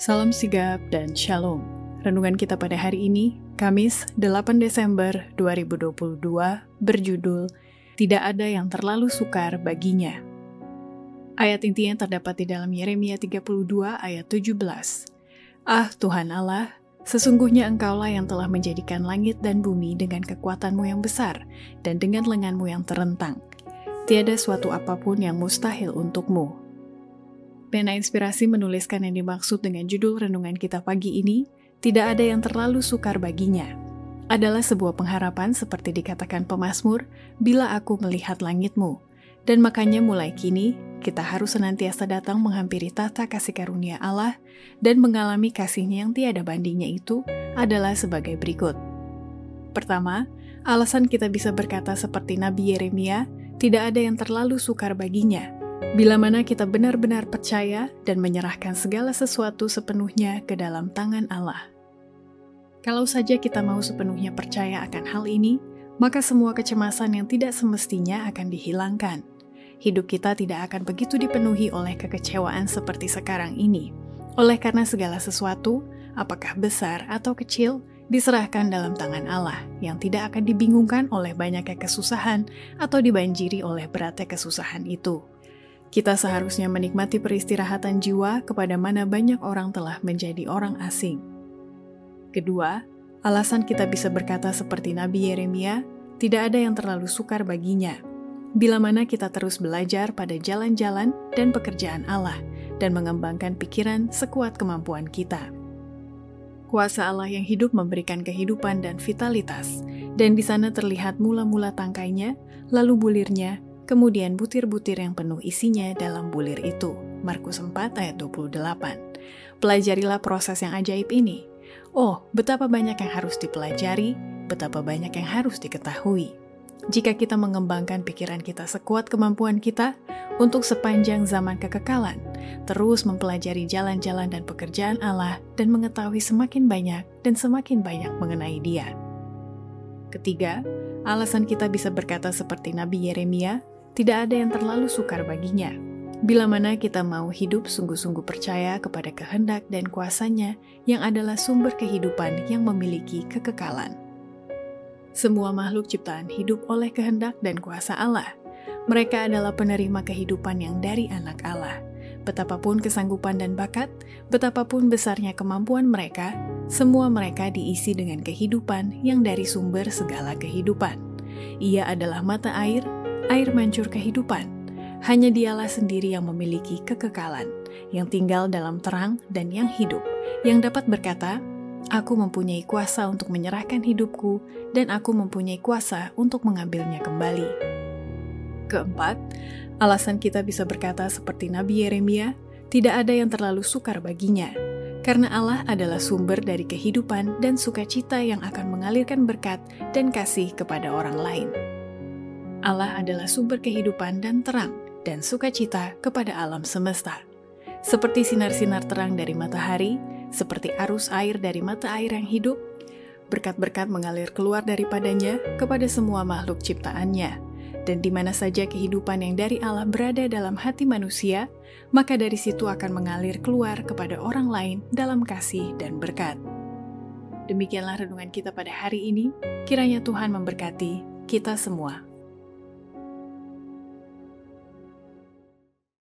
Salam sigap dan shalom. Renungan kita pada hari ini, Kamis 8 Desember 2022, berjudul Tidak ada yang terlalu sukar baginya. Ayat intinya terdapat di dalam Yeremia 32 ayat 17. Ah Tuhan Allah, sesungguhnya Engkaulah yang telah menjadikan langit dan bumi dengan kekuatanmu yang besar dan dengan lenganmu yang terentang. Tiada suatu apa pun yang mustahil untukmu. Pena Inspirasi menuliskan yang dimaksud dengan judul renungan kita pagi ini, tidak ada yang terlalu sukar baginya. Adalah sebuah pengharapan seperti dikatakan pemazmur, bila aku melihat langitmu. Dan makanya mulai kini, kita harus senantiasa datang menghampiri tata kasih karunia Allah dan mengalami kasihnya yang tiada bandingnya itu adalah sebagai berikut. Pertama, alasan kita bisa berkata seperti Nabi Yeremia, tidak ada yang terlalu sukar baginya, Bila mana kita benar-benar percaya dan menyerahkan segala sesuatu sepenuhnya ke dalam tangan Allah. Kalau saja kita mau sepenuhnya percaya akan hal ini, maka semua kecemasan yang tidak semestinya akan dihilangkan. Hidup kita tidak akan begitu dipenuhi oleh kekecewaan seperti sekarang ini. Oleh karena segala sesuatu, apakah besar atau kecil, diserahkan dalam tangan Allah yang tidak akan dibingungkan oleh banyaknya kesusahan atau dibanjiri oleh beratnya kesusahan itu. Kita seharusnya menikmati peristirahatan jiwa kepada mana banyak orang telah menjadi orang asing. Kedua, alasan kita bisa berkata seperti Nabi Yeremia, tidak ada yang terlalu sukar baginya. Bila mana kita terus belajar pada jalan-jalan dan pekerjaan Allah dan mengembangkan pikiran sekuat kemampuan kita. Kuasa Allah yang hidup memberikan kehidupan dan vitalitas, dan di sana terlihat mula-mula tangkainya, lalu bulirnya, kemudian butir-butir yang penuh isinya dalam bulir itu. Markus 4 ayat 28. Pelajarilah proses yang ajaib ini. Oh, betapa banyak yang harus dipelajari, betapa banyak yang harus diketahui. Jika kita mengembangkan pikiran kita sekuat kemampuan kita untuk sepanjang zaman kekekalan, terus mempelajari jalan-jalan dan pekerjaan Allah dan mengetahui semakin banyak dan semakin banyak mengenai Dia. Ketiga, alasan kita bisa berkata seperti Nabi Yeremia, tidak ada yang terlalu sukar baginya. Bila mana kita mau hidup sungguh-sungguh percaya kepada kehendak dan kuasanya yang adalah sumber kehidupan yang memiliki kekekalan. Semua makhluk ciptaan hidup oleh kehendak dan kuasa Allah. Mereka adalah penerima kehidupan yang dari anak Allah. Betapapun kesanggupan dan bakat, betapapun besarnya kemampuan mereka, semua mereka diisi dengan kehidupan yang dari sumber segala kehidupan. Ia adalah mata air air mancur kehidupan. Hanya dialah sendiri yang memiliki kekekalan, yang tinggal dalam terang dan yang hidup, yang dapat berkata, Aku mempunyai kuasa untuk menyerahkan hidupku, dan aku mempunyai kuasa untuk mengambilnya kembali. Keempat, alasan kita bisa berkata seperti Nabi Yeremia, tidak ada yang terlalu sukar baginya, karena Allah adalah sumber dari kehidupan dan sukacita yang akan mengalirkan berkat dan kasih kepada orang lain. Allah adalah sumber kehidupan dan terang dan sukacita kepada alam semesta. Seperti sinar-sinar terang dari matahari, seperti arus air dari mata air yang hidup, berkat-berkat mengalir keluar daripadanya kepada semua makhluk ciptaannya. Dan di mana saja kehidupan yang dari Allah berada dalam hati manusia, maka dari situ akan mengalir keluar kepada orang lain dalam kasih dan berkat. Demikianlah renungan kita pada hari ini. Kiranya Tuhan memberkati kita semua.